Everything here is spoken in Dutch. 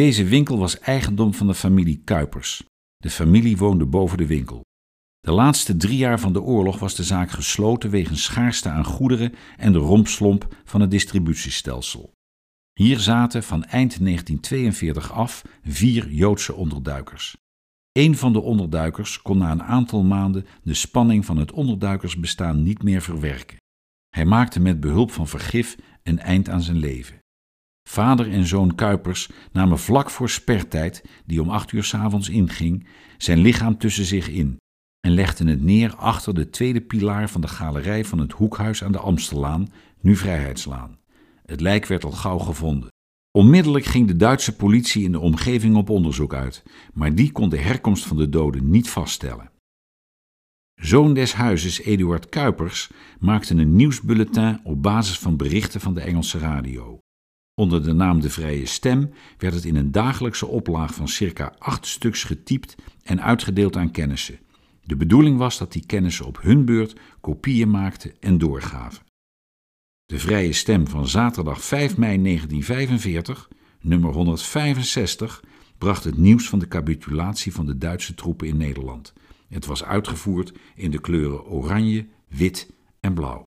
Deze winkel was eigendom van de familie Kuipers. De familie woonde boven de winkel. De laatste drie jaar van de oorlog was de zaak gesloten wegens schaarste aan goederen en de rompslomp van het distributiestelsel. Hier zaten van eind 1942 af vier Joodse onderduikers. Een van de onderduikers kon na een aantal maanden de spanning van het onderduikersbestaan niet meer verwerken. Hij maakte met behulp van vergif een eind aan zijn leven. Vader en zoon Kuipers namen vlak voor spertijd, die om acht uur s'avonds inging, zijn lichaam tussen zich in en legden het neer achter de tweede pilaar van de galerij van het hoekhuis aan de Amstellaan, nu Vrijheidslaan. Het lijk werd al gauw gevonden. Onmiddellijk ging de Duitse politie in de omgeving op onderzoek uit, maar die kon de herkomst van de doden niet vaststellen. Zoon des huizes Eduard Kuipers maakte een nieuwsbulletin op basis van berichten van de Engelse radio. Onder de naam De Vrije Stem werd het in een dagelijkse oplaag van circa acht stuks getypt en uitgedeeld aan kennissen. De bedoeling was dat die kennissen op hun beurt kopieën maakten en doorgaven. De Vrije Stem van zaterdag 5 mei 1945, nummer 165, bracht het nieuws van de capitulatie van de Duitse troepen in Nederland. Het was uitgevoerd in de kleuren oranje, wit en blauw.